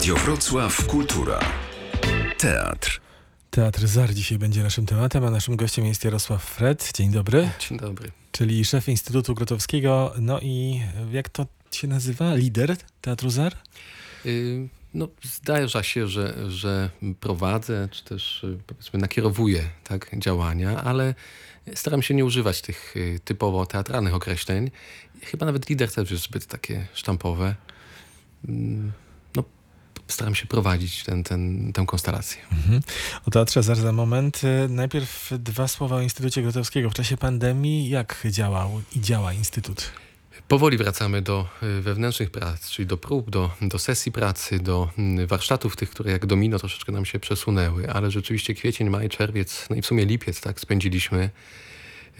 Radio Wrocław Kultura. Teatr. Teatr ZAR dzisiaj będzie naszym tematem, a naszym gościem jest Jarosław Fred. Dzień dobry. Dzień dobry. Czyli szef Instytutu Grotowskiego. No i jak to się nazywa? Lider Teatru ZAR? Y, no, zdarza się, że, że prowadzę, czy też y, powiedzmy nakierowuję tak, działania, ale staram się nie używać tych y, typowo teatralnych określeń. Chyba nawet lider też jest zbyt takie sztampowe. Staram się prowadzić ten, ten, tę konstelację. Mhm. O Teatrze ZAR za moment. Najpierw dwa słowa o Instytucie Grotowskiego. W czasie pandemii jak działał i działa Instytut? Powoli wracamy do y, wewnętrznych prac, czyli do prób, do, do sesji pracy, do mm, warsztatów tych, które jak domino troszeczkę nam się przesunęły, ale rzeczywiście kwiecień, maj, czerwiec, no i w sumie lipiec, tak, spędziliśmy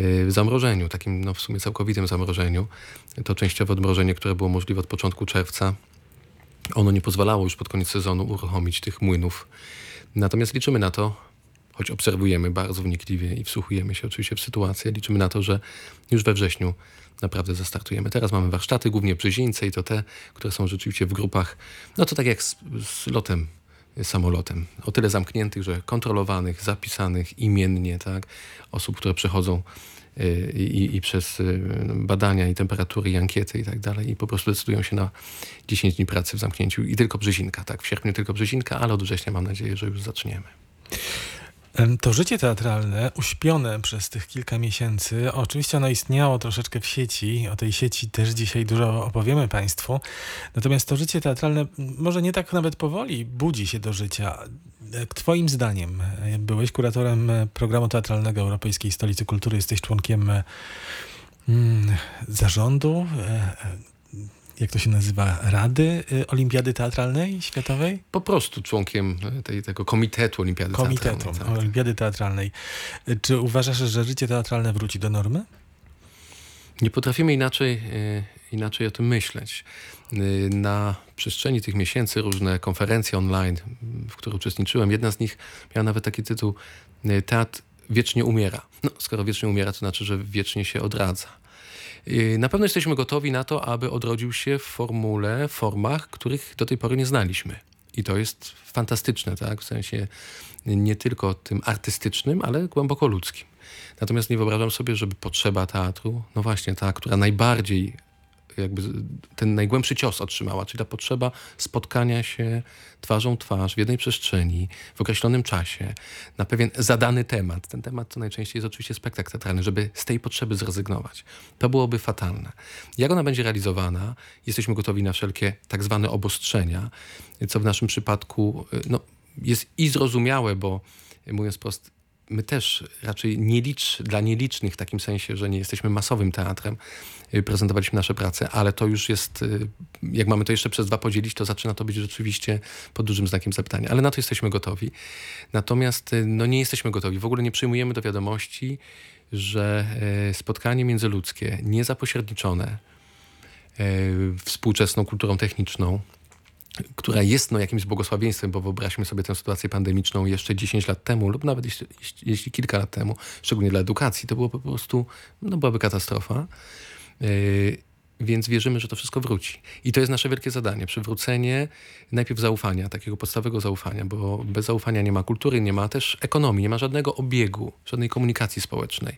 y, w zamrożeniu, takim no w sumie całkowitym zamrożeniu. To częściowe odmrożenie, które było możliwe od początku czerwca, ono nie pozwalało już pod koniec sezonu uruchomić tych młynów. Natomiast liczymy na to, choć obserwujemy bardzo wnikliwie i wsłuchujemy się oczywiście w sytuację, liczymy na to, że już we wrześniu naprawdę zastartujemy. Teraz mamy warsztaty, głównie brzezińce i to te, które są rzeczywiście w grupach, no to tak jak z, z lotem samolotem. O tyle zamkniętych, że kontrolowanych, zapisanych imiennie, tak? Osób, które przechodzą y, i, i, przez y, badania i temperatury i ankiety i tak dalej i po prostu decydują się na 10 dni pracy w zamknięciu i tylko brzezinka, tak? W sierpniu tylko brzezinka, ale od września mam nadzieję, że już zaczniemy. To życie teatralne, uśpione przez tych kilka miesięcy, oczywiście ono istniało troszeczkę w sieci, o tej sieci też dzisiaj dużo opowiemy Państwu, natomiast to życie teatralne może nie tak nawet powoli budzi się do życia. Twoim zdaniem, byłeś kuratorem programu teatralnego Europejskiej Stolicy Kultury, jesteś członkiem mm, zarządu, jak to się nazywa, Rady y, Olimpiady Teatralnej Światowej? Po prostu członkiem y, tej, tego Komitetu Olimpiady Komitetu Teatralnej. Tak. Olimpiady Teatralnej. Y, czy uważasz, że życie teatralne wróci do normy? Nie potrafimy inaczej, inaczej o tym myśleć. Na przestrzeni tych miesięcy różne konferencje online, w których uczestniczyłem, jedna z nich miała nawet taki tytuł Teatr wiecznie umiera. No, skoro wiecznie umiera, to znaczy, że wiecznie się odradza. Y, na pewno jesteśmy gotowi na to, aby odrodził się w formule, formach, których do tej pory nie znaliśmy. I to jest fantastyczne, tak? W sensie nie tylko tym artystycznym, ale głęboko ludzkim. Natomiast nie wyobrażam sobie, żeby potrzeba teatru, no właśnie ta, która najbardziej jakby ten najgłębszy cios otrzymała, czyli ta potrzeba spotkania się twarzą twarz w jednej przestrzeni, w określonym czasie, na pewien zadany temat. Ten temat to najczęściej jest oczywiście spektakl teatralny, żeby z tej potrzeby zrezygnować. To byłoby fatalne. Jak ona będzie realizowana? Jesteśmy gotowi na wszelkie tak zwane obostrzenia, co w naszym przypadku no, jest i zrozumiałe, bo mówiąc prosto, my też raczej nielicz, dla nielicznych w takim sensie, że nie jesteśmy masowym teatrem, y, prezentowaliśmy nasze prace, ale to już jest, y, jak mamy to jeszcze przez dwa podzielić, to zaczyna to być rzeczywiście pod dużym znakiem zapytania. Ale na to jesteśmy gotowi. Natomiast y, no, nie jesteśmy gotowi. W ogóle nie przyjmujemy do wiadomości, że spotkanie międzyludzkie, niezapośredniczone współczesną kulturą techniczną, która jest no, jakimś błogosławieństwem, bo wyobraźmy sobie tę sytuację pandemiczną jeszcze 10 lat temu lub nawet jeśli, jeśli kilka lat temu, szczególnie dla edukacji, to było po prostu, no byłaby katastrofa. Yy, więc wierzymy, że to wszystko wróci. I to jest nasze wielkie zadanie. Przywrócenie najpierw zaufania, takiego podstawowego zaufania, bo bez zaufania nie ma kultury, nie ma też ekonomii, nie ma żadnego obiegu, żadnej komunikacji społecznej.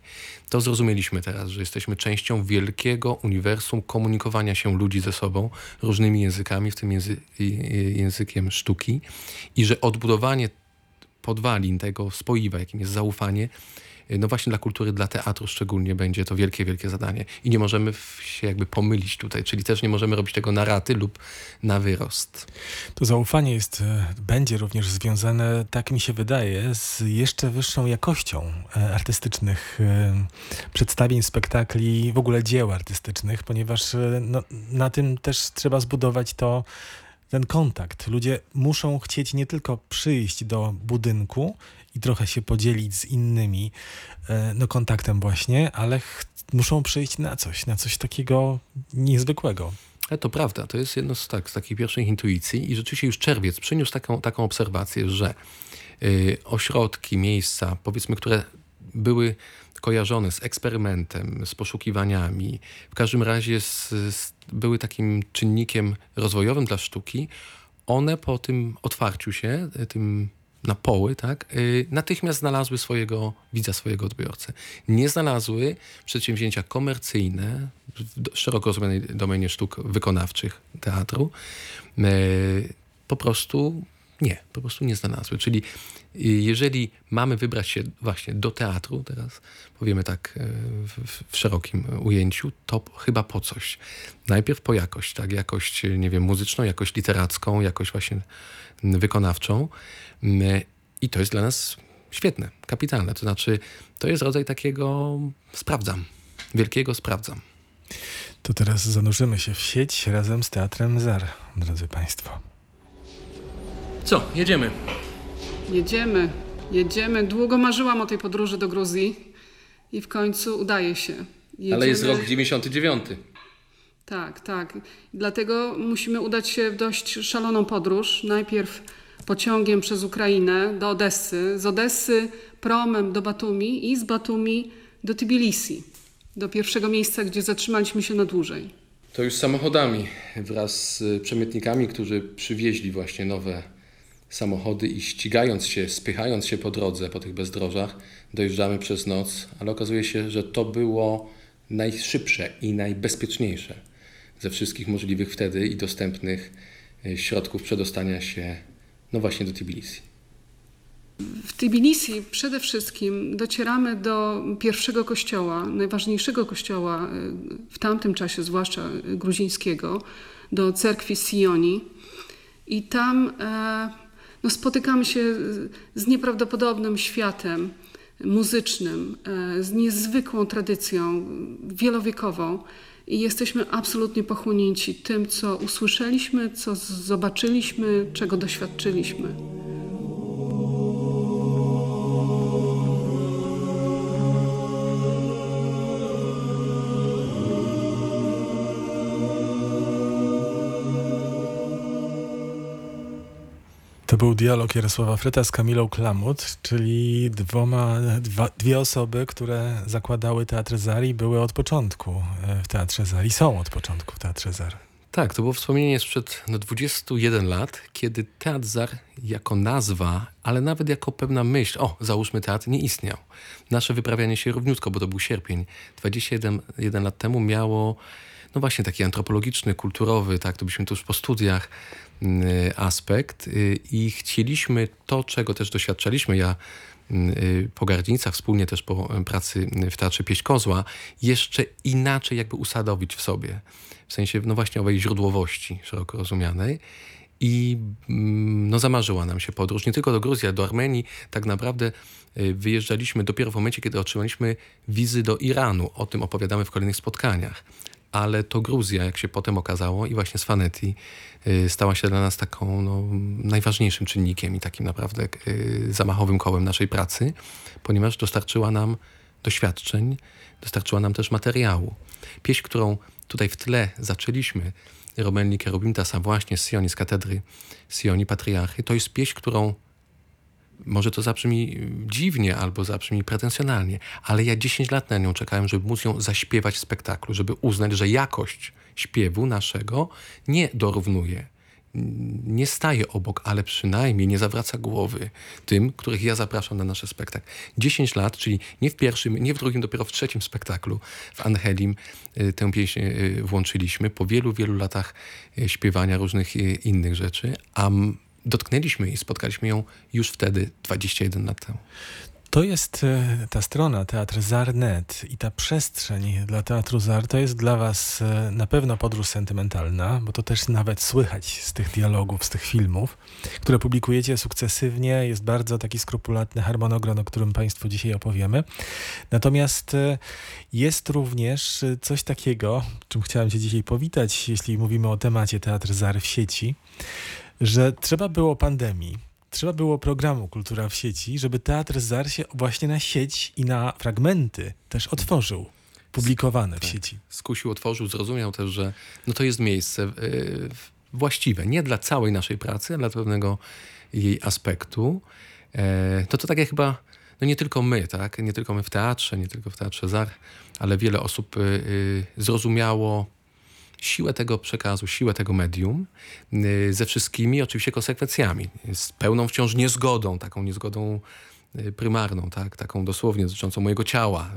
To zrozumieliśmy teraz, że jesteśmy częścią wielkiego uniwersum komunikowania się ludzi ze sobą różnymi językami, w tym języ językiem sztuki i że odbudowanie podwalin tego spoiwa, jakim jest zaufanie, no właśnie dla kultury, dla teatru szczególnie będzie to wielkie, wielkie zadanie. I nie możemy się jakby pomylić tutaj, czyli też nie możemy robić tego na raty lub na wyrost. To zaufanie jest, e, będzie również związane, tak mi się wydaje, z jeszcze wyższą jakością e, artystycznych e, przedstawień, spektakli, w ogóle dzieł artystycznych, ponieważ no, na tym też trzeba zbudować to ten kontakt. Ludzie muszą chcieć nie tylko przyjść do budynku i trochę się podzielić z innymi e, no, kontaktem właśnie, ale muszą przyjść na coś, na coś takiego niezwykłego. Ale to prawda, to jest jedno z, tak, z takich pierwszych intuicji i rzeczywiście już czerwiec przyniósł taką, taką obserwację, że y, ośrodki, miejsca, powiedzmy, które były kojarzone z eksperymentem, z poszukiwaniami, w każdym razie z, z, były takim czynnikiem rozwojowym dla sztuki, one po tym otwarciu się, y, tym na poły, tak, y, natychmiast znalazły swojego widza, swojego odbiorcę. Nie znalazły przedsięwzięcia komercyjne w szeroko rozumianej domenie sztuk wykonawczych teatru. Y, po prostu nie, po prostu nie znalazły. Czyli jeżeli mamy wybrać się właśnie do teatru, teraz powiemy tak e, w, w, szerokim ujęciu, to chyba po coś. Najpierw po jakość, tak, jakość, nie wiem, muzyczną, jakość literacką, jakość właśnie wykonawczą. I to jest dla nas świetne, kapitalne. To znaczy, to jest rodzaj takiego sprawdzam, wielkiego sprawdzam. To teraz zanurzymy się w sieć razem z Teatrem ZAR, drodzy Państwo. Co, jedziemy? Jedziemy, jedziemy. Długo marzyłam o tej podróży do Gruzji i w końcu udaje się. Jedziemy. Ale jest rok 99. Tak, tak. Dlatego musimy udać się w dość szaloną podróż. Najpierw pociągiem przez Ukrainę do Odessy, z Odessy promem do Batumi i z Batumi do Tbilisi, do pierwszego miejsca, gdzie zatrzymaliśmy się na dłużej. To już samochodami wraz z przemytnikami, którzy przywieźli właśnie nowe samochody i ścigając się, spychając się po drodze, po tych bezdrożach, dojeżdżamy przez noc, ale okazuje się, że to było najszybsze i najbezpieczniejsze ze wszystkich możliwych wtedy i dostępnych e, środków przedostania się no właśnie do Tbilisi. W Tbilisi przede wszystkim docieramy do pierwszego kościoła, najważniejszego kościoła e, w tamtym czasie, zwłaszcza gruzińskiego, do cerkwi Sioni. I tam e, no, spotykamy się z nieprawdopodobnym światem muzycznym, e, z niezwykłą tradycją wielowiekową i jesteśmy absolutnie pochłonięci tym, co usłyszeliśmy, co zobaczyliśmy, czego doświadczyliśmy. Był dialog Jarosława Fryta z Kamilą Klamut, czyli dwoma, dwa, dwie osoby, które zakładały Teatr Zari, były od początku e, w Teatrze Zari, są od początku w Teatrze Zar. Tak, to było wspomnienie sprzed no, 21 lat, kiedy Teatr Zar jako nazwa, ale nawet jako pewna myśl, o, załóżmy teatr, nie istniał. Nasze wyprawianie się równiutko, bo to był sierpień, 21 jeden lat temu miało no właśnie taki antropologiczny, kulturowy, tak, to byliśmy tuż po studiach, aspekt y, i chcieliśmy to, czego też doświadczaliśmy, ja y, po Gardzinicach, wspólnie też po pracy w Teatrze Pieśń Kozła, jeszcze inaczej jakby usadowić w sobie. W sensie, no właśnie owej źródłowości szeroko rozumianej. I mm, no, zamarzyła nam się podróż nie tylko do Gruzji, ale do Armenii. Tak naprawdę wyjeżdżaliśmy dopiero w momencie, kiedy otrzymaliśmy wizy do Iranu. O tym opowiadamy w kolejnych spotkaniach ale to Gruzja, jak się potem okazało, i właśnie z Faneti y, stała się dla nas taką no, najważniejszym czynnikiem i takim naprawdę y, zamachowym kołem naszej pracy, ponieważ dostarczyła nam doświadczeń, dostarczyła nam też materiału. Pieśń, którą tutaj w tle zaczęliśmy, Romelni Kerubimtasa właśnie z Sioni, z katedry Sioni Patriarchy, to jest pieśń, którą może to zabrzmi dziwnie albo zabrzmi pretensjonalnie, ale ja 10 lat na nią czekałem, żeby móc ją zaśpiewać w spektaklu, żeby uznać, że jakość śpiewu naszego nie dorównuje, nie staje obok, ale przynajmniej nie zawraca głowy tym, których ja zapraszam na nasze spektakl. 10 lat, czyli nie w pierwszym, nie w drugim, dopiero w trzecim spektaklu w Angelim y, tę pieśń y, włączyliśmy po wielu, wielu latach y, śpiewania różnych innych rzeczy, a dotknęliśmy i spotkaliśmy ją już wtedy, 21 lat temu. To jest e, ta strona Teatr Zarnet i ta przestrzeń dla Teatru Zar to jest dla Was e, na pewno podróż sentymentalna, bo to też nawet słychać z tych dialogów, z tych filmów, które publikujecie sukcesywnie. Jest bardzo taki skrupulatny harmonogram, o którym Państwu dzisiaj opowiemy. Natomiast e, jest również coś takiego, czym chciałem Cię dzisiaj powitać, jeśli mówimy o temacie Teatr Zar w sieci, że trzeba było pandemii, trzeba było programu Kultura w sieci, żeby Teatr ZAR się właśnie na sieć i na fragmenty też otworzył, publikowane tak. w sieci. Skusił, otworzył, zrozumiał też, że no to jest miejsce yy, właściwe, nie dla całej naszej pracy, ale dla pewnego jej aspektu. E, to to tak jak chyba, no nie tylko my, tak, nie tylko my w teatrze, nie tylko w Teatrze ZAR, ale wiele osób yy, zrozumiało siłę tego przekazu, siłę tego medium, y, ze wszystkimi oczywiście konsekwencjami, z pełną wciąż niezgodą, taką niezgodą y, prymarną, tak? taką dosłownie dotyczącą mojego ciała.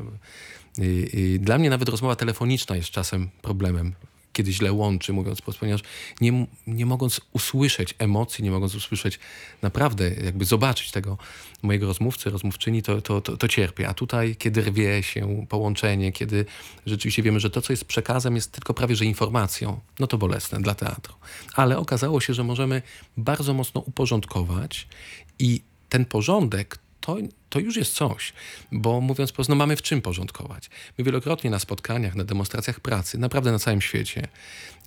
Y, dla mnie nawet rozmowa telefoniczna jest czasem problemem kiedy źle łączy, mówiąc po ponieważ nie, nie mogąc usłyszeć emocji, nie mogąc usłyszeć naprawdę, jakby zobaczyć tego mojego rozmówcy, rozmówczyni, to, to, to, to cierpię. A tutaj, kiedy rwie się połączenie, kiedy rzeczywiście wiemy, że to, co jest przekazem, jest tylko prawie że informacją, no to bolesne dla teatru. Ale okazało się, że możemy bardzo mocno uporządkować i ten porządek to, to już jest coś, bo mówiąc po prostu, no mamy w czym porządkować. My wielokrotnie na spotkaniach, na demonstracjach pracy, naprawdę na całym świecie,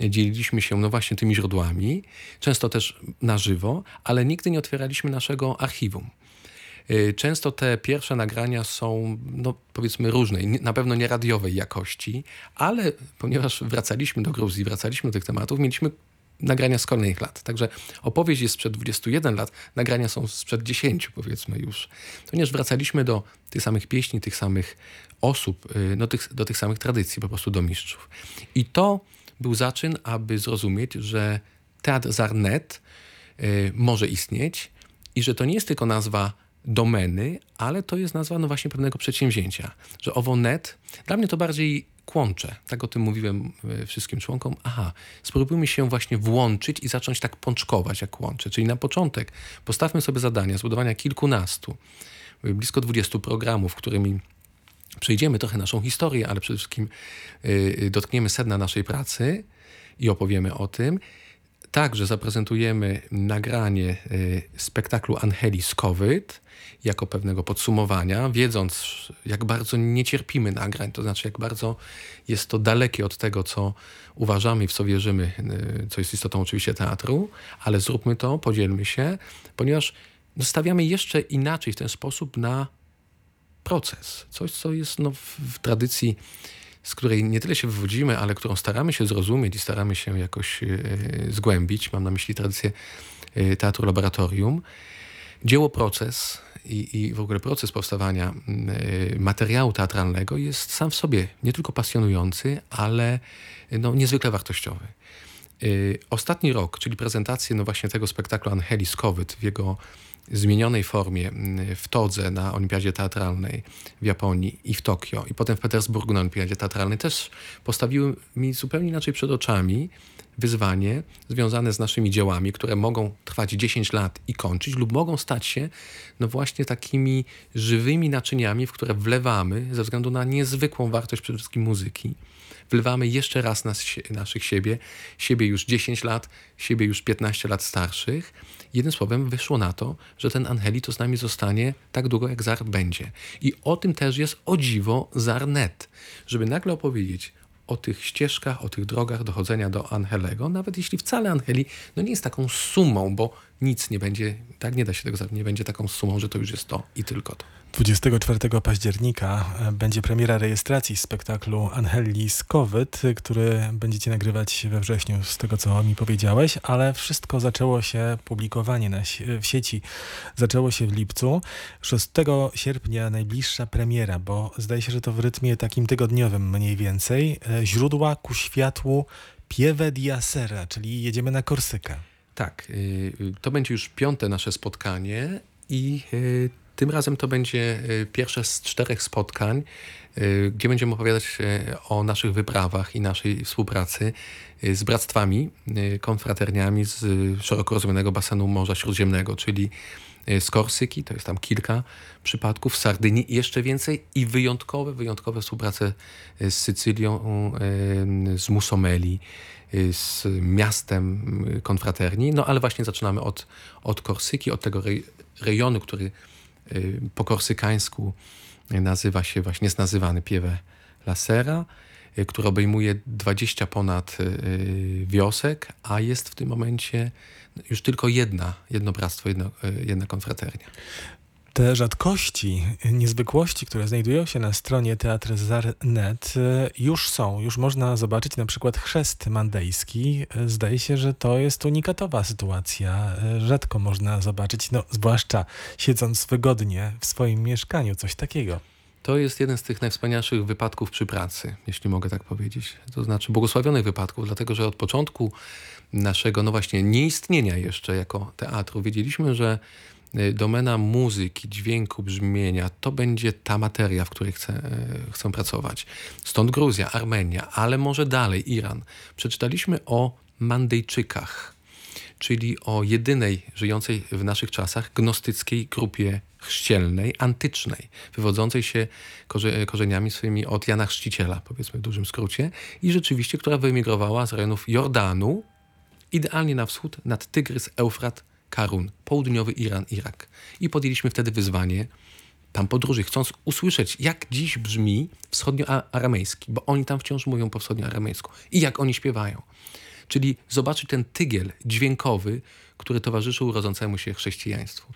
dzieliliśmy się no właśnie tymi źródłami, często też na żywo, ale nigdy nie otwieraliśmy naszego archiwum. Y, często te pierwsze nagrania są, no powiedzmy, różnej, na pewno nie radiowej jakości, ale ponieważ wracaliśmy do Gruzji, wracaliśmy do tych tematów, mieliśmy nagrania z kolejnych lat. Także opowieść jest sprzed 21 lat, nagrania są sprzed 10 powiedzmy już. Ponieważ wracaliśmy do tych samych pieśni, tych samych osób, y, no, tych, do tych samych tradycji, po prostu do mistrzów. I to był zaczyn, aby zrozumieć, że teatr Zarnet y, może istnieć i że to nie jest tylko nazwa domeny, ale to jest nazwa no właśnie pewnego przedsięwzięcia. Że owo net, dla mnie to bardziej kłącze. Tak o tym mówiłem e, wszystkim członkom. Aha, spróbujmy się właśnie włączyć i zacząć tak pączkować jak łącze. Czyli na początek postawmy sobie zadania zbudowania kilkunastu, e, blisko dwudziestu programów, którymi przejdziemy trochę naszą historię, ale przede wszystkim e, dotkniemy sedna naszej pracy i opowiemy o tym. Także zaprezentujemy nagranie spektaklu Angelis COVID, jako pewnego podsumowania, wiedząc, jak bardzo nie cierpimy nagrań, to znaczy, jak bardzo jest to dalekie od tego, co uważamy i w co wierzymy, y, co jest istotą oczywiście teatru, ale zróbmy to, podzielmy się, ponieważ stawiamy jeszcze inaczej w ten sposób na proces. Coś, co jest no, w, w tradycji z której nie tyle się wywodzimy, ale którą staramy się zrozumieć i staramy się jakoś y, zgłębić. Mam na myśli tradycję y, teatru laboratorium. Dzieło proces i, i w ogóle proces powstawania y, materiału teatralnego jest sam w sobie nie tylko pasjonujący, ale no, niezwykle wartościowy. Ostatni rok, czyli prezentację no właśnie tego spektaklu Angelis Covid w jego zmienionej formie mm, w Todze na Olimpiadzie Teatralnej w Japonii i w Tokio i potem w Petersburgu na Olimpiadzie Teatralnej też postawiły mi zupełnie inaczej przed oczami wyzwanie związane z naszymi dziełami, które mogą trwać 10 lat i kończyć, lub mogą stać się no właśnie takimi żywymi naczyniami, w które wlewamy ze względu na niezwykłą wartość przede wszystkim muzyki. Wlewamy jeszcze raz nas, naszych siebie, siebie już 10 lat, siebie już 15 lat starszych. Jednym słowem wyszło na to, że ten Angelito z nami zostanie tak długo, jak Zar będzie. I o tym też jest o dziwo Zarnet. Żeby nagle opowiedzieć o tych ścieżkach, o tych drogach dochodzenia do Angelego, nawet jeśli wcale Angeli no nie jest taką sumą, bo nic nie będzie, tak nie da się tego nie będzie taką sumą, że to już jest to i tylko to. 24 października e, będzie premiera rejestracji spektaklu Angelis COVID, który będziecie nagrywać we wrześniu, z tego co mi powiedziałeś, ale wszystko zaczęło się, publikowanie na, w sieci zaczęło się w lipcu. 6 sierpnia najbliższa premiera, bo zdaje się, że to w rytmie takim tygodniowym mniej więcej. E, źródła ku światłu Pieve di czyli jedziemy na Korsykę. Tak, y, y, to będzie już piąte nasze spotkanie i y, tym razem to będzie pierwsze z czterech spotkań, gdzie będziemy opowiadać o naszych wyprawach i naszej współpracy z bractwami, konfraterniami z szeroko rozumianego basenu Morza Śródziemnego, czyli z Korsyki, to jest tam kilka przypadków, z Sardynii jeszcze więcej i wyjątkowe, wyjątkowe współprace z Sycylią, z Musomeli, z miastem konfraterni. No ale właśnie zaczynamy od, od Korsyki, od tego rejonu, który y, po korsykańsku nazywa się, właśnie jest nazywany Pieve Lasera, y, który obejmuje 20 ponad y, wiosek, a jest w tym momencie już tylko jedna, jedno bractwo, jedno, jedna konfraternia. Te rzadkości, niezwykłości, które znajdują się na stronie Teatr Zarnet e, już są, już można zobaczyć na przykład chrzest mandejski. Zdaje się, że to jest unikatowa sytuacja. Rzadko można zobaczyć, no zwłaszcza siedząc wygodnie w swoim mieszkaniu, coś takiego. To jest jeden z tych najwspanialszych wypadków przy pracy, jeśli mogę tak powiedzieć. To znaczy błogosławionych wypadków, dlatego że od początku naszego, no właśnie, nieistnienia jeszcze jako teatru, wiedzieliśmy, że y, domena muzyki, dźwięku, brzmienia to będzie ta materia, w której chcę, y, chcę pracować. Stąd Gruzja, Armenia, ale może dalej Iran. Przeczytaliśmy o Mandejczykach, czyli o jedynej żyjącej w naszych czasach gnostyckiej grupie chrzcielnej, antycznej, wywodzącej się korzeniami swoimi od Jana Chrzciciela, powiedzmy w dużym skrócie, i rzeczywiście, która wyemigrowała z rejonów Jordanu, idealnie na wschód, nad Tygrys, Eufrat, Karun, południowy Iran, Irak. I podjęliśmy wtedy wyzwanie tam podróży, chcąc usłyszeć, jak dziś brzmi wschodnioaramejski, bo oni tam wciąż mówią po wschodnioaramejsku i jak oni śpiewają. Czyli zobaczyć ten tygiel dźwiękowy, który towarzyszył rodzącemu się chrześcijaństwu.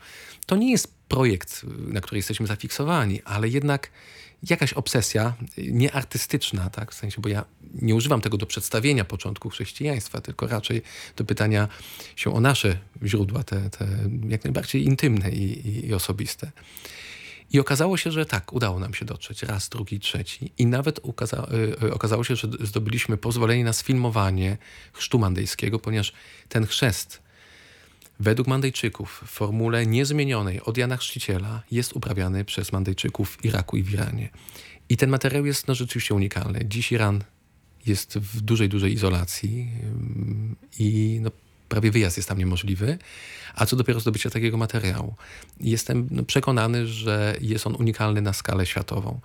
To nie jest projekt, na który jesteśmy zafiksowani, ale jednak jakaś obsesja, nieartystyczna, tak, w sensie, bo ja nie używam tego do przedstawienia początku chrześcijaństwa, tylko raczej do pytania się o nasze źródła, te, te jak najbardziej intymne i, i, i osobiste. I okazało się, że tak, udało nam się dotrzeć raz, drugi, trzeci. I nawet ukaza y, okazało się, że zdobyliśmy pozwolenie na sfilmowanie chrztu mandejskiego, ponieważ ten chrzest według Mandejczyków w formule niezmienionej od Jana Chrzciciela jest uprawiany przez Mandejczyków w Iraku i w Iranie. I ten materiał jest no, rzeczywiście unikalny. Dziś Iran jest w dużej, dużej izolacji i no, prawie wyjazd jest tam niemożliwy, a co dopiero zdobycie takiego materiału. Jestem no, przekonany, że jest on unikalny na skalę światową.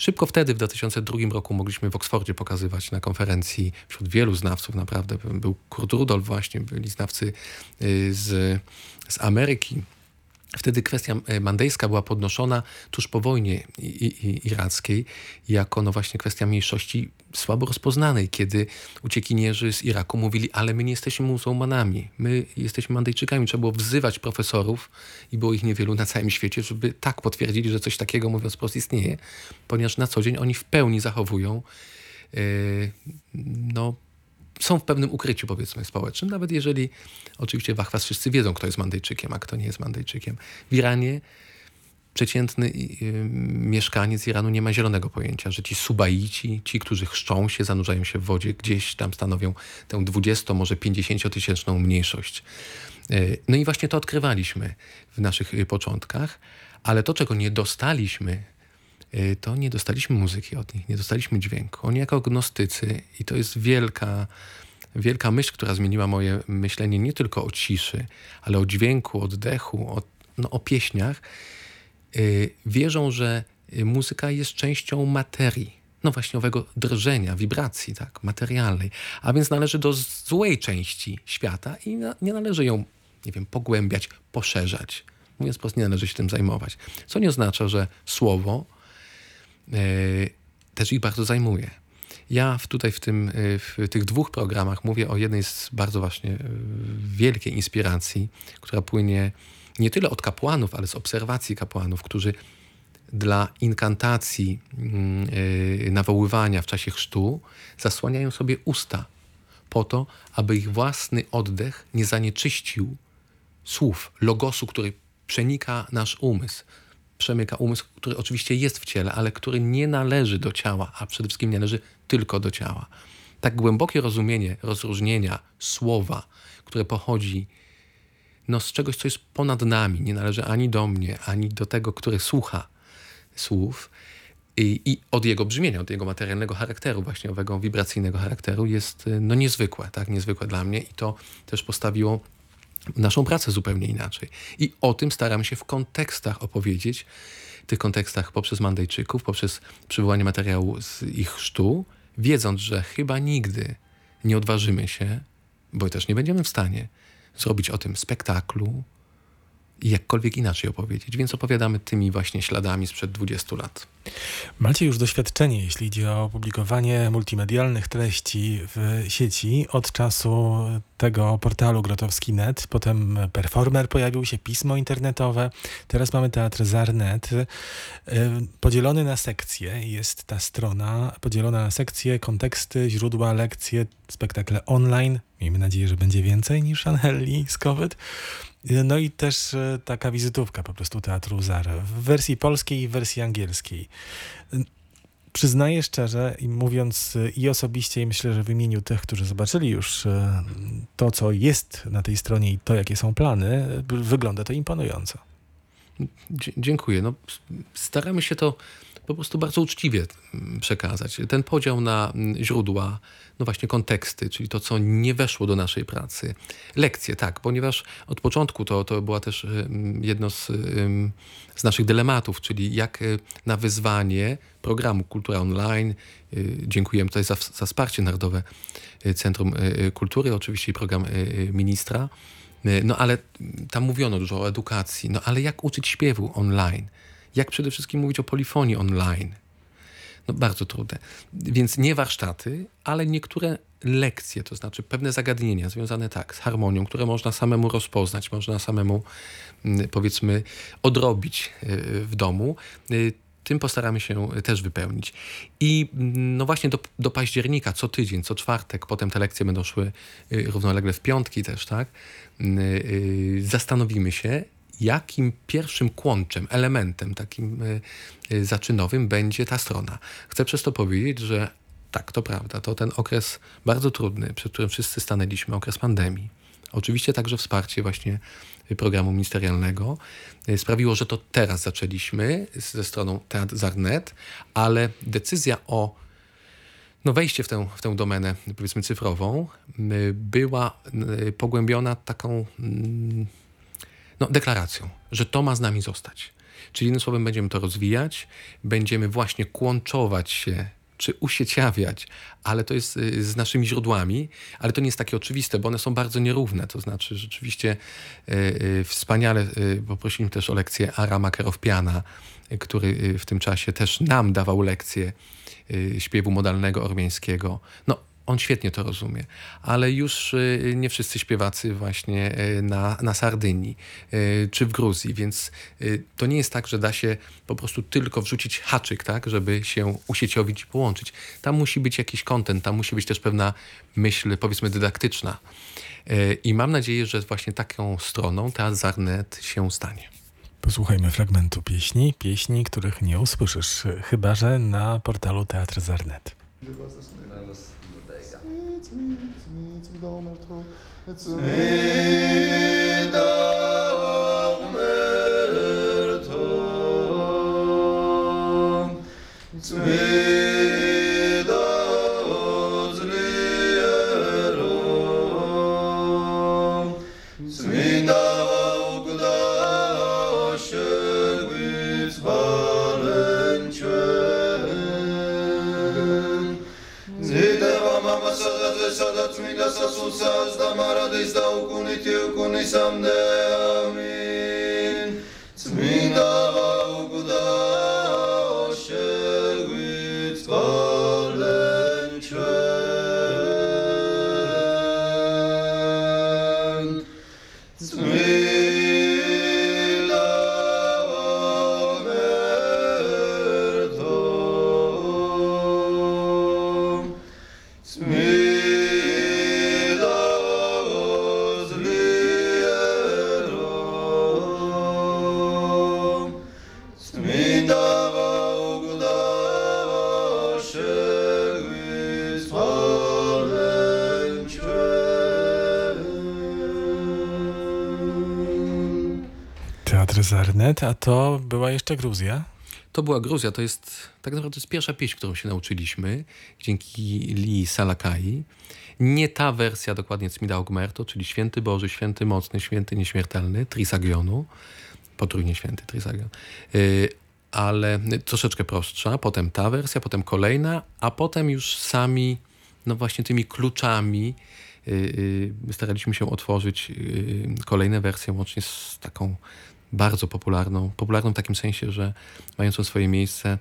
Szybko wtedy, w 2002 roku, mogliśmy w Oksfordzie pokazywać na konferencji wśród wielu znawców, naprawdę. Był Kurt Rudolf właśnie, byli znawcy y, z, z Ameryki, Wtedy kwestia e, mandejska była podnoszona tuż po wojnie irackiej jako no właśnie kwestia mniejszości słabo rozpoznanej, kiedy uciekinierzy z Iraku mówili, ale my nie jesteśmy muzułmanami, my jesteśmy Mandejczykami. Trzeba było wzywać profesorów i było ich niewielu na całym świecie, żeby tak potwierdzili, że coś takiego mówiąc wprost istnieje, ponieważ na co dzień oni w pełni zachowują yy, no, są w pewnym ukryciu, powiedzmy, społecznym, nawet jeżeli oczywiście w Achwas wszyscy wiedzą, kto jest Mandejczykiem, a kto nie jest Mandejczykiem. W Iranie przeciętny y, mieszkaniec Iranu nie ma zielonego pojęcia, że ci Subaici, ci, którzy chrzczą się, zanurzają się w wodzie, gdzieś tam stanowią tę 20, może 50 tysięczną mniejszość. Y, no i właśnie to odkrywaliśmy w naszych y, początkach, ale to, czego nie dostaliśmy Y, to nie dostaliśmy muzyki od nich, nie dostaliśmy dźwięku. Oni jako gnostycy, i to jest wielka, wielka myśl, która zmieniła moje myślenie nie tylko o ciszy, ale o dźwięku, oddechu, o, no, o pieśniach, yy, wierzą, że muzyka jest częścią materii. No właśnie owego drżenia, wibracji, tak, materialnej. A więc należy do złej części świata i nie należy ją, nie wiem, pogłębiać, poszerzać. Mówiąc po prostu, nie należy się tym zajmować. Co nie oznacza, że słowo, też ich bardzo zajmuje. Ja tutaj w, tym, e, w tych dwóch programach mówię o jednej z bardzo właśnie e, wielkiej inspiracji, która płynie nie tyle od kapłanów, ale z obserwacji kapłanów, którzy dla inkantacji, mm, nawoływania w czasie chrztu zasłaniają sobie usta po to, aby ich własny oddech nie zanieczyścił słów, logosu, który przenika nasz umysł, przemyka umysł, który oczywiście jest w ciele, ale który nie należy do ciała, a przede wszystkim nie należy tylko do ciała. Tak głębokie rozumienie rozróżnienia słowa, które pochodzi no, z czegoś, co jest ponad nami, nie należy ani do mnie, ani do tego, który słucha słów, i, i, od jego brzmienia, od jego materialnego charakteru, właśnie owego wibracyjnego charakteru jest no, niezwykłe, tak, niezwykłe dla mnie i to też postawiło naszą pracę zupełnie inaczej. I o tym staram się w kontekstach opowiedzieć, w tych kontekstach poprzez Mandejczyków, poprzez przywołanie materiału z ich chrztu, wiedząc, że chyba nigdy nie odważymy się, bo też nie będziemy w stanie zrobić o tym spektaklu, i jakkolwiek inaczej opowiedzieć, więc opowiadamy tymi właśnie śladami sprzed 20 lat. Macie już doświadczenie, jeśli idzie o publikowanie multimedialnych treści w sieci od czasu tego portalu grotowski.net, potem Performer pojawił się, pismo internetowe, teraz mamy teatr Zarnet. Y, podzielony na sekcje jest ta strona, podzielona na sekcje, konteksty, źródła, lekcje, spektakle online, Miejmy nadzieję, że będzie więcej niż Anheli z COVID. No i też e, taka wizytówka po prostu Teatru Zara w wersji polskiej i w wersji angielskiej. Przyznaję szczerze i mówiąc e, i osobiście i myślę, że w imieniu tych, którzy zobaczyli już e, to, co jest na tej stronie i to, jakie są plany, wygląda to imponująco. Dziękuję. No, staramy się to po prostu bardzo uczciwie mm, przekazać. Ten podział na mm, źródła, no właśnie konteksty, czyli to, co nie weszło do naszej pracy. Lekcje, tak, ponieważ od początku to, to była też jedno z, z naszych dylematów, czyli jak y, na wyzwanie programu Kultura Online, y, dziękujemy tutaj za, za wsparcie Narodowe y, Centrum Kultury, oczywiście i program ministra, no ale tam mówiono dużo o edukacji, no ale jak uczyć śpiewu online? jak przede wszystkim mówić o polifonii online. No bardzo trudne. Więc nie warsztaty, ale niektóre lekcje, to znaczy pewne zagadnienia związane tak z harmonią, które można samemu rozpoznać, można samemu mm, powiedzmy odrobić w domu. E, tym postaramy się też wypełnić. I mm, no właśnie do, do października, co tydzień, co czwartek, potem te lekcje będą szły e, równolegle w piątki też, tak? Mm, zastanowimy się, jakim pierwszym kłączem, elementem takim zaczynowym będzie ta strona. Chcę przez to powiedzieć, że tak, to prawda, to ten okres bardzo trudny, przed którym wszyscy stanęliśmy, okres pandemii. Oczywiście także wsparcie właśnie programu ministerialnego y, sprawiło, że to teraz zaczęliśmy ze stroną Teatr Zarnet, ale decyzja o no wejście w tę, w tę domenę, powiedzmy cyfrową, była pogłębiona taką no, deklaracją, że to ma z nami zostać. Czyli innym słowem będziemy to rozwijać, będziemy właśnie kłączować się czy usieciawiać, ale to jest y, z naszymi źródłami, ale to nie jest takie oczywiste, bo one są bardzo nierówne. To znaczy rzeczywiście y, y, wspaniale poprosiliśmy też o lekcję Arama Kerowpiana, y, który w tym czasie też nam dawał lekcję śpiewu modalnego ormiańskiego. No, on świetnie to rozumie, ale już y, nie wszyscy śpiewacy właśnie y, na, na Sardynii y, czy w Gruzji, więc to nie jest tak, że da się po prostu tylko wrzucić haczyk, tak, żeby się usieciowić i połączyć. Tam musi być jakiś kontent, tam musi być też pewna myśl, powiedzmy, dydaktyczna. I mam nadzieję, że właśnie taką stroną Teatr Zarnet się stanie. Posłuchajmy fragmentu pieśni, pieśni, których nie usłyszysz, chyba że na portalu Teatr Zarnet. it's me, it's me, it's me, it's me, it's me. It's me. სულსას და მარადის და უკუნითი უკუნისამდე. ამინ. Zarnet, a to była jeszcze Gruzja? To była Gruzja, to jest tak naprawdę jest pierwsza pieśń, którą się nauczyliśmy dzięki Li Salakai. Nie ta wersja dokładnie Cmida Ogmerto, czyli Święty Boży, Święty Mocny, Święty Nieśmiertelny, Trisagionu, potrójnie Święty Trisagion, yy, ale troszeczkę prostsza. Potem ta wersja, potem kolejna, a potem już sami, no właśnie tymi kluczami yy, yy, staraliśmy się otworzyć y, kolejne wersje, łącznie z taką bardzo popularną, popularną w takim sensie, że mającą swoje miejsce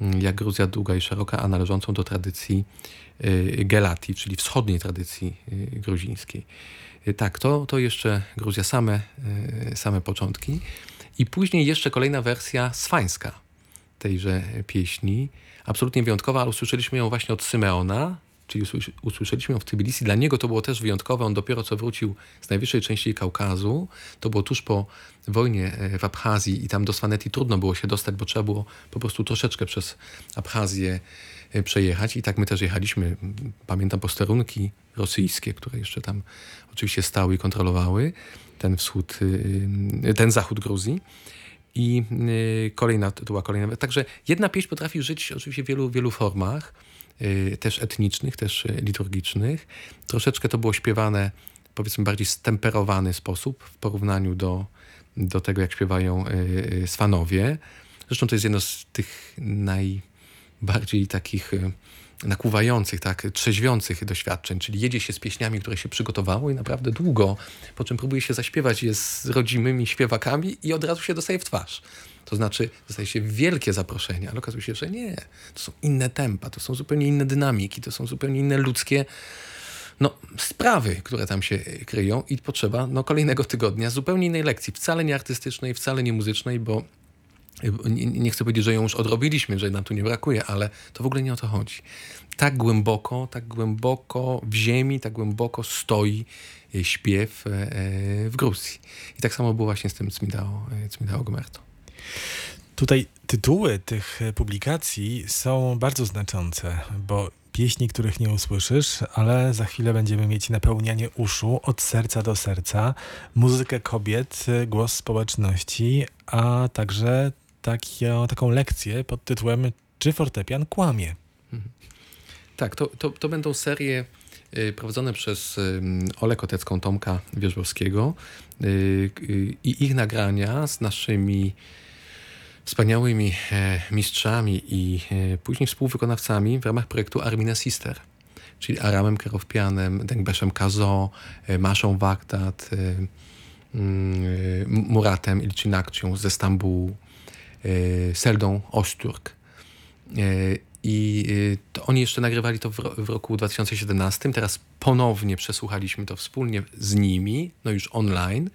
mm, jak Gruzja długa i szeroka, a należącą do tradycji y, Gelati, czyli wschodniej tradycji y, gruzińskiej. Y, tak, to, to jeszcze Gruzja same, same początki. I później jeszcze kolejna wersja swańska tejże pieśni. Absolutnie wyjątkowa, ale usłyszeliśmy ją właśnie od Symeona czyli usłyszeliśmy w Tbilisi. Dla niego to było też wyjątkowe. On dopiero co wrócił z najwyższej części Kaukazu. To było tuż po wojnie e, w Abchazji i tam do Swaneti trudno było się dostać, bo trzeba było po prostu troszeczkę przez Abchazję e, przejechać. I tak my też jechaliśmy. Pamiętam posterunki rosyjskie, które jeszcze tam oczywiście stały i kontrolowały ten wschód, e, ten zachód Gruzji. I kolejna, to była kolejna. Także jedna pieśń potrafi żyć oczywiście w wielu, wielu formach. Y, też etnicznych, też y, liturgicznych. Troszeczkę to było śpiewane, powiedzmy, bardziej stemperowany sposób w porównaniu do, do tego, jak śpiewają y, Swanowie. Zresztą to jest jedno z tych najbardziej takich nakłuwających, tak, trzeźwiących doświadczeń, czyli jedzie się z pieśniami, które się przygotowało i naprawdę długo, po czym próbuje się zaśpiewać je z rodzimymi śpiewakami i od razu się dostaje w twarz. To znaczy, dostaje się wielkie zaproszenie, ale okazuje się, że nie. To są inne tempa, to są zupełnie inne dynamiki, to są zupełnie inne ludzkie no, sprawy, które tam się kryją i potrzeba no, kolejnego tygodnia zupełnie innej lekcji, wcale nie artystycznej, wcale nie muzycznej, bo nie, nie, chcę powiedzieć, że ją już odrobiliśmy, że nam tu nie brakuje, ale to w ogóle nie o to chodzi. Tak głęboko, tak głęboko w ziemi, tak głęboko stoi e, śpiew e, e, w Gruzji. I tak samo było właśnie z tym Cmidao, Cmidao Gomerto. Tutaj tytuły tych publikacji są bardzo znaczące, bo pieśni, których nie usłyszysz, ale za chwilę będziemy mieć napełnianie uszu od serca do serca, muzykę kobiet, głos społeczności, a także takie, taką lekcję pod tytułem Czy fortepian kłamie? Mhm. Tak, to, to, to będą serie y, prowadzone przez Olę Kotecką, Tomka Wierzbowskiego i ich nagrania z naszymi wspaniałymi e, mistrzami i e, później współwykonawcami w ramach projektu Armina Sister, czyli Aramem Kerowpianem, Dengbeszem Kazo, e, Maszą Waktat, mm, Muratem Ilcinakcią ze Stambułu, Seldą Oszturk. I to oni jeszcze nagrywali to w, roku 2017. Teraz ponownie przesłuchaliśmy to wspólnie z nimi, no już online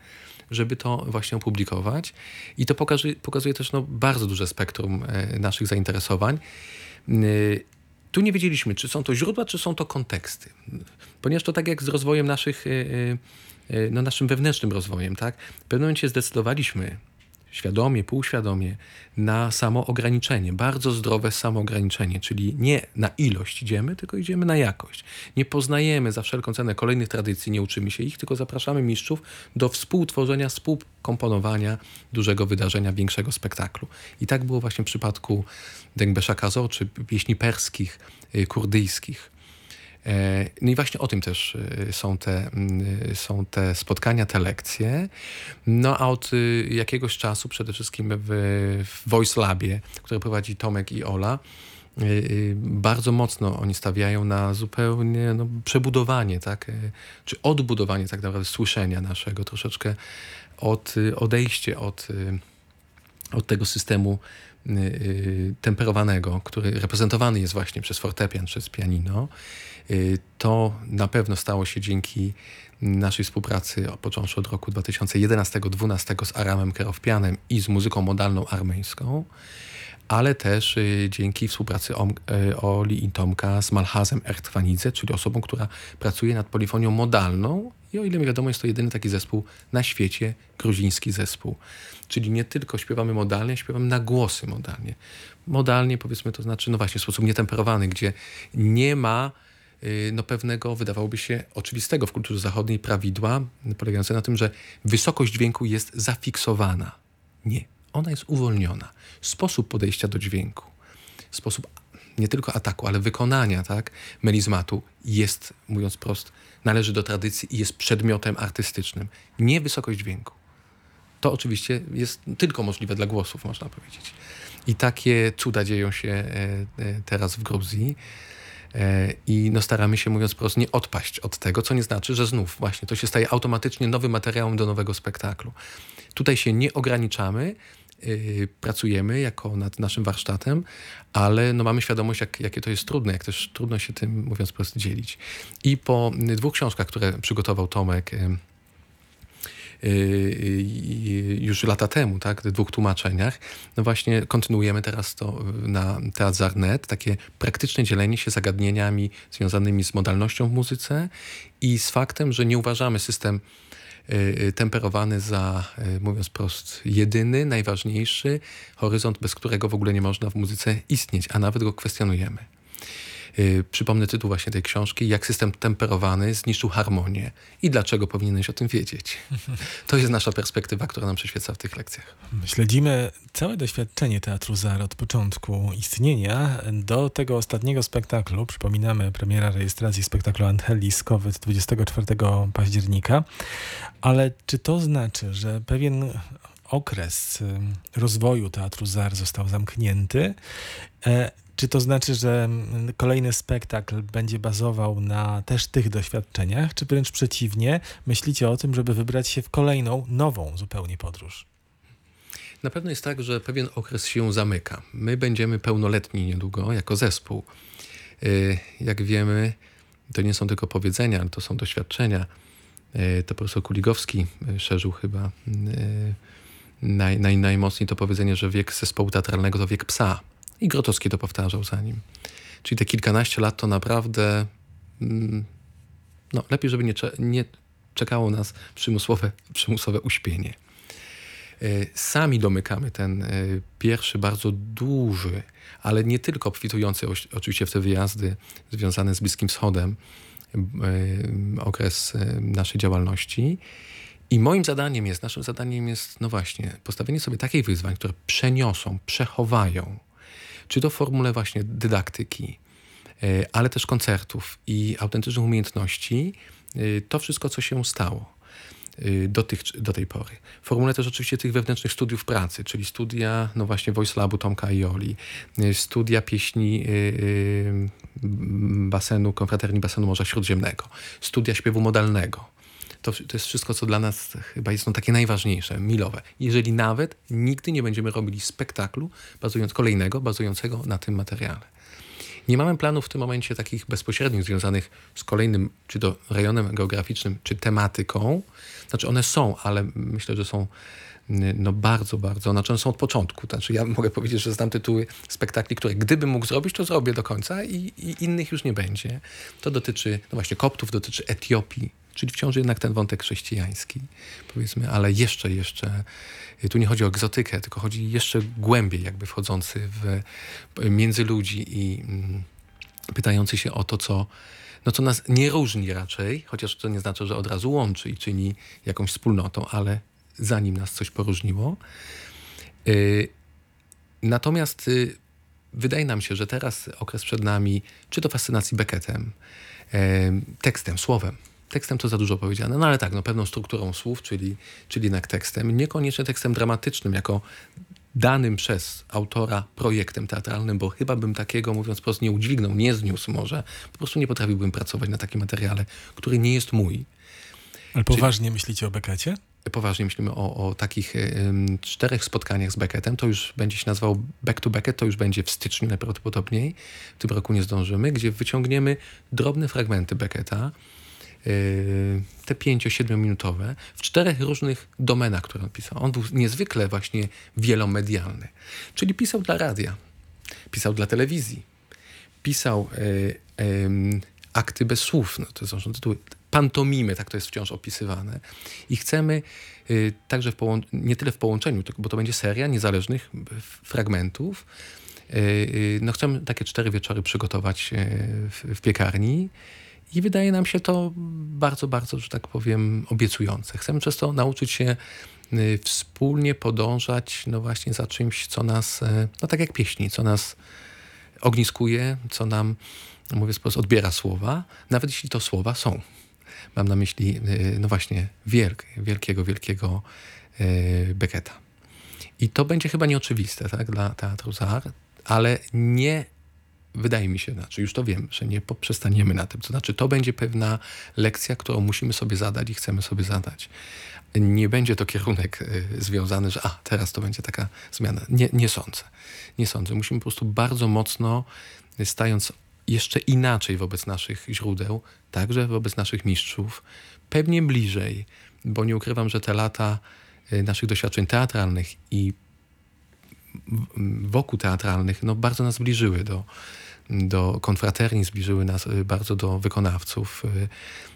żeby to właśnie opublikować. I to pokazuje, pokazuje też no, bardzo duże spektrum e, naszych zainteresowań. E, tu nie wiedzieliśmy, czy są to źródła, czy są to konteksty. Ponieważ to tak jak z rozwojem naszych, e, no naszym wewnętrznym rozwojem, tak? W pewnym momencie zdecydowaliśmy, świadomie, półświadomie, na samoograniczenie, bardzo zdrowe samoograniczenie, czyli nie na ilość idziemy, tylko idziemy na jakość. Nie poznajemy za wszelką cenę kolejnych tradycji, nie uczymy się ich, tylko zapraszamy mistrzów do współtworzenia, współkomponowania dużego wydarzenia, większego spektaklu. I tak było właśnie w przypadku Dengbesza Kazo, czy pieśni perskich, y, kurdyjskich. E, no i właśnie o tym też e, są te, są te spotkania, te lekcje. No a od y, jakiegoś czasu, przede wszystkim w, w Voice Labie, które prowadzi Tomek i Ola, y, y, bardzo mocno oni stawiają na zupełnie no, przebudowanie, tak? E, czy odbudowanie tak naprawdę słyszenia naszego, troszeczkę od, odejście od, od tego systemu temperowanego, który reprezentowany jest właśnie przez fortepian, przez pianino. Y, to na pewno stało się dzięki naszej współpracy, począwszy od roku 2011-2012 z Aramem Kerowpianem i z muzyką modalną armeńską, ale też y, dzięki współpracy y, Oli i Tomka z Malhazem Ertwanidze, czyli osobą, która pracuje nad polifonią modalną i o ile mi wiadomo, jest to jedyny taki zespół na świecie, gruziński zespół. Czyli nie tylko śpiewamy modalnie, śpiewamy na głosy modalnie. Modalnie powiedzmy to znaczy, no właśnie, w sposób nietemperowany, gdzie nie ma Y, no pewnego, wydawałoby się, oczywistego w kulturze zachodniej prawidła, polegające na tym, że wysokość dźwięku jest zafiksowana. Nie, ona jest uwolniona. Sposób podejścia do dźwięku, sposób nie tylko ataku, ale wykonania tak, melizmatu jest, mówiąc prost, należy do tradycji i jest przedmiotem artystycznym. Nie wysokość dźwięku. To oczywiście jest tylko możliwe dla głosów, można powiedzieć. I takie cuda dzieją się e, e, teraz w Gruzji. E, I no staramy się, mówiąc prosto, nie odpaść od tego, co nie znaczy, że znów właśnie to się staje automatycznie nowym materiałem do nowego spektaklu. Tutaj się nie ograniczamy, pracujemy jako nad naszym warsztatem, ale no mamy świadomość, jak, jakie to jest trudne, jak też trudno się tym, mówiąc prosto, dzielić. I po dwóch książkach, które przygotował Tomek, yy, już lata temu, tak, w dwóch tłumaczeniach. No właśnie kontynuujemy teraz to na Teatr Zarnet, takie praktyczne dzielenie się zagadnieniami związanymi z modalnością w muzyce i z faktem, że nie uważamy system temperowany za, mówiąc prost, jedyny, najważniejszy horyzont, bez którego w ogóle nie można w muzyce istnieć, a nawet go kwestionujemy. Yy, przypomnę tytuł właśnie tej książki, Jak system temperowany zniszczył harmonię i dlaczego powinieneś o tym wiedzieć. To jest nasza perspektywa, która nam przyświeca w tych lekcjach. Śledzimy całe doświadczenie Teatru ZAR od początku istnienia do tego ostatniego spektaklu. Przypominamy premiera rejestracji spektaklu Angelis COVID 24 października. Ale czy to znaczy, że pewien okres rozwoju Teatru ZAR został zamknięty e, czy to znaczy, że mm, kolejny spektakl będzie bazował na też tych doświadczeniach, czy wręcz przeciwnie, myślicie o tym, żeby wybrać się w kolejną, nową zupełnie podróż? Na pewno jest tak, że pewien okres się zamyka. My będziemy pełnoletni niedługo jako zespół. Y, jak wiemy, to nie są tylko powiedzenia, to są doświadczenia. Y, to profesor Kuligowski y, szerzył chyba naj, naj, najmocniej to powiedzenie, że wiek zespołu teatralnego to wiek psa. I Grotowski to powtarzał za nim. Czyli te kilkanaście lat to naprawdę. Mm, no, lepiej, żeby nie, nie czekało nas przymusowe, przymusowe uśpienie. E, sami domykamy ten e, pierwszy, bardzo duży, ale nie tylko obfitujący oczywiście w te wyjazdy związane z Bliskim Wschodem e, okres naszej działalności. I moim zadaniem jest, naszym zadaniem jest, no właśnie, postawienie sobie takich wyzwań, które przeniosą, przechowają czy to w formule właśnie dydaktyki, e, ale też koncertów i autentycznych umiejętności, e, to wszystko, co się stało e, do, tych, do tej pory. Formule też oczywiście tych wewnętrznych studiów pracy, czyli studia, no właśnie Voice Labu Tomka i Oli, studia pieśni basenu, konfraterni basenu Morza Śródziemnego, studia śpiewu modalnego, to, to jest wszystko, co dla nas chyba jest no, takie najważniejsze, milowe. Jeżeli nawet nigdy nie będziemy robili spektaklu bazując, kolejnego, bazującego na tym materiale. Nie mamy planów w tym momencie takich bezpośrednich związanych z kolejnym, czy to rejonem geograficznym, czy tematyką. Znaczy one są, ale myślę, że są no bardzo, bardzo, znaczy one są od początku. Znaczy ja mogę powiedzieć, że znam tytuły spektakli, które gdybym mógł zrobić, to zrobię do końca i, i innych już nie będzie. To dotyczy, no właśnie, koptów, dotyczy Etiopii, Czyli wciąż jednak ten wątek chrześcijański, powiedzmy, ale jeszcze, jeszcze, tu nie chodzi o egzotykę, tylko chodzi jeszcze głębiej, jakby wchodzący w, między ludzi i mm, pytający się o to, co, no co nas nie różni raczej, chociaż to nie znaczy, że od razu łączy i czyni jakąś wspólnotą, ale zanim nas coś poróżniło. Yy, natomiast yy, wydaje nam się, że teraz okres przed nami, czy to fascynacji Beckettem, tekstem, słowem, tekstem to za dużo powiedziane, no ale tak, no pewną strukturą słów, czyli, czyli jednak tekstem, niekoniecznie tekstem dramatycznym, jako danym przez autora projektem teatralnym, bo chyba bym takiego, mówiąc prosto, nie udźwignął, nie zniósł może. Po prostu nie potrafiłbym pracować na takim materiale, który nie jest mój. Ale poważnie Czyli, myślicie o Beckecie? Poważnie myślimy o, o takich czterech spotkaniach z Beckettem. To już będzie się nazywał Back to Beckett, to już będzie w styczniu najprawdopodobniej. W tym roku nie zdążymy, gdzie wyciągniemy drobne fragmenty Becketta, Yy, te 5-7 minutowe w czterech różnych domenach, które on pisał. On był niezwykle właśnie wielomedialny. Czyli pisał dla radia, pisał dla telewizji, pisał yy, akty bez słów, no to są tytuły, pantomimy, tak to jest wciąż opisywane. I chcemy y, także nie tyle w połączeniu, bo to będzie seria niezależnych fragmentów. Y, y, no chcemy takie cztery wieczory przygotować w, w piekarni i wydaje nam się to bardzo, bardzo, że tak powiem, obiecujące. Chcemy przez to nauczyć się y, wspólnie podążać, no właśnie za czymś, co nas, y, no tak jak pieśni, co nas ogniskuje, co nam, mówię sposób, odbiera słowa, nawet jeśli to słowa są. Mam na myśli, y, no właśnie, wielk, wielkiego, wielkiego Becketa. I to będzie chyba nieoczywiste tak, dla Teatru Zar, ale nie wydaje mi się, znaczy już to wiem, że nie poprzestaniemy na tym. To znaczy, to będzie pewna lekcja, którą musimy sobie zadać i chcemy sobie zadać. Nie będzie to kierunek y, związany, że a, teraz to będzie taka zmiana. Nie, nie sądzę. Nie sądzę. Musimy po prostu bardzo mocno, y, stając jeszcze inaczej wobec naszych źródeł, także wobec naszych mistrzów, pewnie bliżej, bo nie ukrywam, że te lata y, naszych doświadczeń teatralnych i wokół teatralnych no, bardzo nas zbliżyły do, do konfraterni, zbliżyły nas y, bardzo do wykonawców. Y,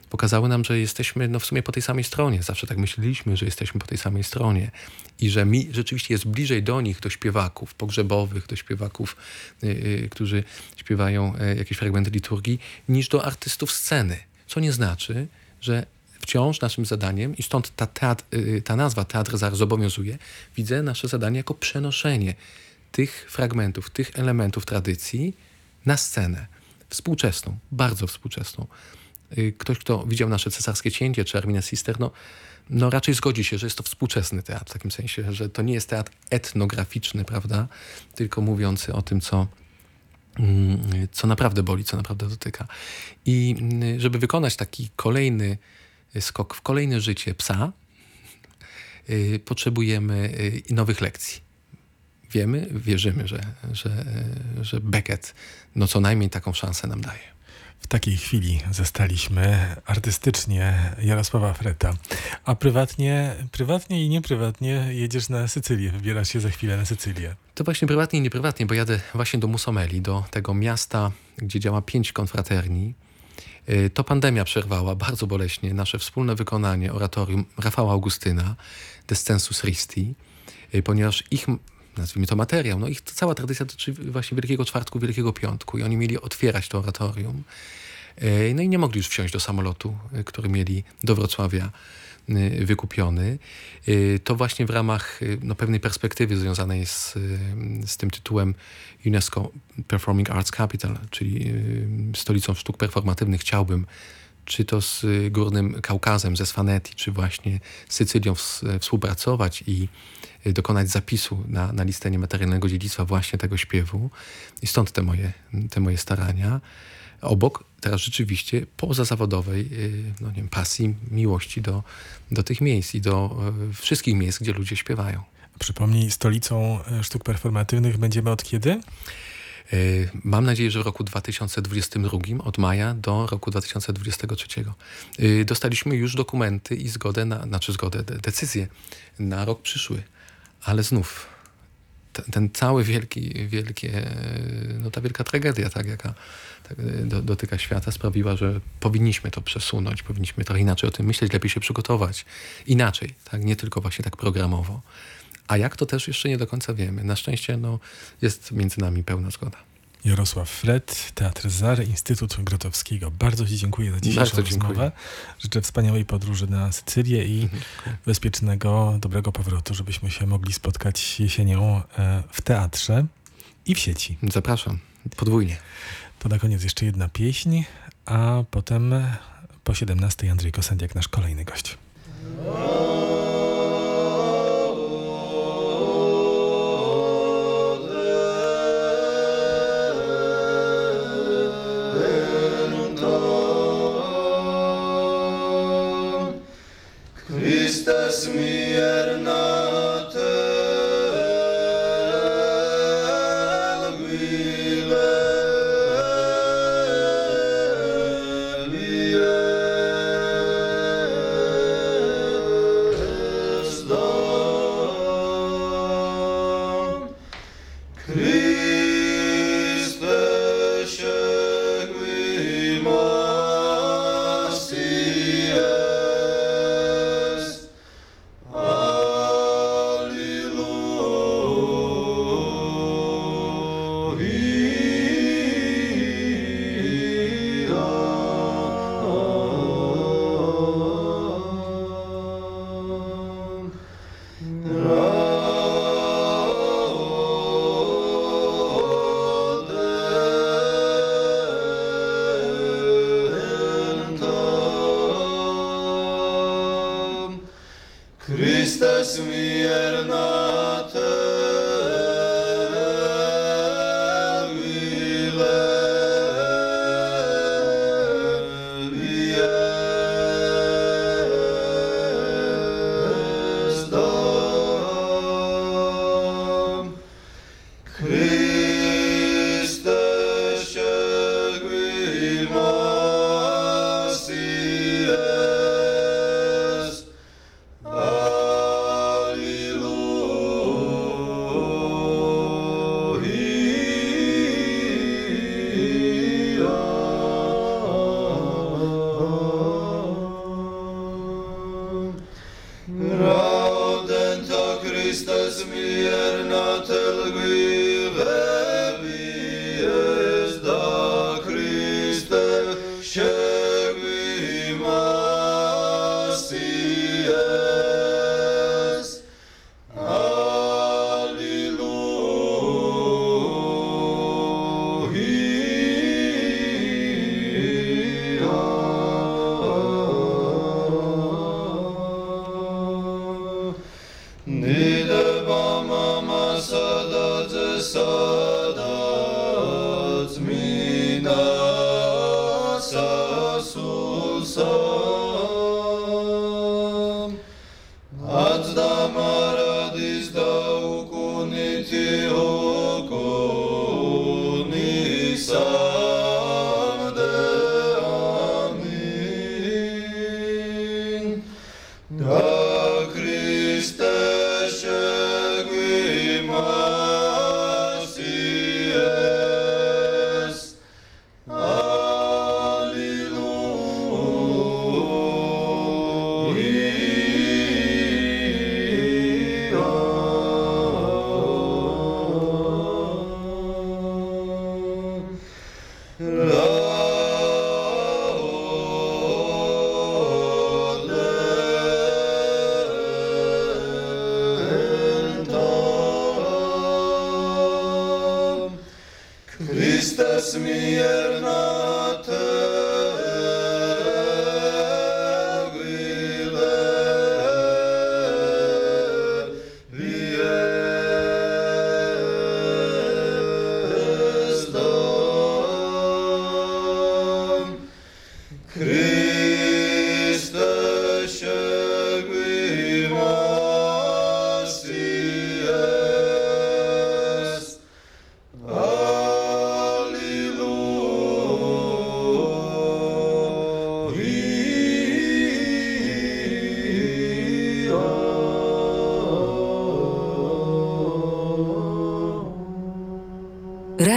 pokazały nam, że jesteśmy no, w sumie po tej samej stronie. Zawsze tak myśleliśmy, że jesteśmy po tej samej stronie i że mi rzeczywiście jest bliżej do nich, do śpiewaków pogrzebowych, do śpiewaków, y, którzy śpiewają jakieś fragmenty liturgii, niż do artystów sceny. Co nie znaczy, że wciąż naszym zadaniem, i stąd ta, teatr, ta nazwa Teatr Zar zobowiązuje, widzę nasze zadanie jako przenoszenie tych fragmentów, tych elementów tradycji na scenę. Współczesną, bardzo współczesną. Y, ktoś, kto widział nasze cesarskie cięcie czy Armina Sister, no, no raczej zgodzi się, że jest to współczesny teatr, w takim sensie, że to nie jest teatr etnograficzny, prawda, tylko mówiący o tym, co, mm, co naprawdę boli, co naprawdę dotyka. I mm, żeby wykonać taki kolejny skok w kolejne życie psa, y, potrzebujemy y, nowych lekcji wiemy, wierzymy, że, że, że Beckett no co najmniej taką szansę nam daje. W takiej chwili zostaliśmy artystycznie Jarosława Freta, a prywatnie, prywatnie i nieprywatnie jedziesz na Sycylię, wybierasz się za chwilę na Sycylię. To właśnie prywatnie i nieprywatnie, bo jadę właśnie do Musomeli, do tego miasta, gdzie działa pięć konfraterni. Y, to pandemia przerwała bardzo boleśnie nasze wspólne wykonanie oratorium Rafała Augustyna, Descensus Christi, y, ponieważ ich nazwijmy to materiał. No ich cała tradycja dotyczy właśnie Wielkiego Czwartku, Wielkiego Piątku i oni mieli otwierać to oratorium. E, no i nie mogli już wsiąść do samolotu, który mieli do Wrocławia wykupiony. To właśnie w ramach no, pewnej perspektywy związanej z, z tym tytułem UNESCO Performing Arts Capital, czyli stolicą sztuk performatywnych, chciałbym czy to z Górnym Kaukazem, ze Swanetti, czy właśnie z Sycylią współpracować i dokonać zapisu na, na listę niematerialnego dziedzictwa właśnie tego śpiewu. I stąd te moje, te moje starania. Obok teraz rzeczywiście pozazawodowej y, no nie wiem, pasji, miłości do, do tych miejsc i do y, wszystkich miejsc, gdzie ludzie śpiewają. Przypomnij, stolicą y, sztuk performatywnych będziemy od kiedy? Mam nadzieję, że w roku 2022, od maja do roku 2023. Dostaliśmy już dokumenty i zgodę, na, znaczy zgodę, decyzję na rok przyszły ale znów ten, ten cały wielki, wielkie, no ta wielka tragedia, tak, jaka tak, do, dotyka świata, sprawiła, że powinniśmy to przesunąć, powinniśmy trochę inaczej o tym myśleć, lepiej się przygotować. Inaczej, tak, nie tylko właśnie tak programowo. A jak to też jeszcze nie do końca wiemy. Na szczęście no, jest między nami pełna zgoda. Jarosław Fred, Teatr Zary, Instytut Grotowskiego. Bardzo Ci dziękuję za dzisiejszą Bardzo rozmowę. Dziękuję. Życzę wspaniałej podróży na Sycylię i mhm, bezpiecznego, dobrego powrotu, żebyśmy się mogli spotkać jesienią e, w teatrze i w sieci. Zapraszam, podwójnie. To na koniec jeszcze jedna pieśń, a potem po 17 Andrzej Kosendiak, nasz kolejny gość. Христос мир.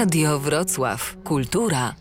Radio Wrocław. Kultura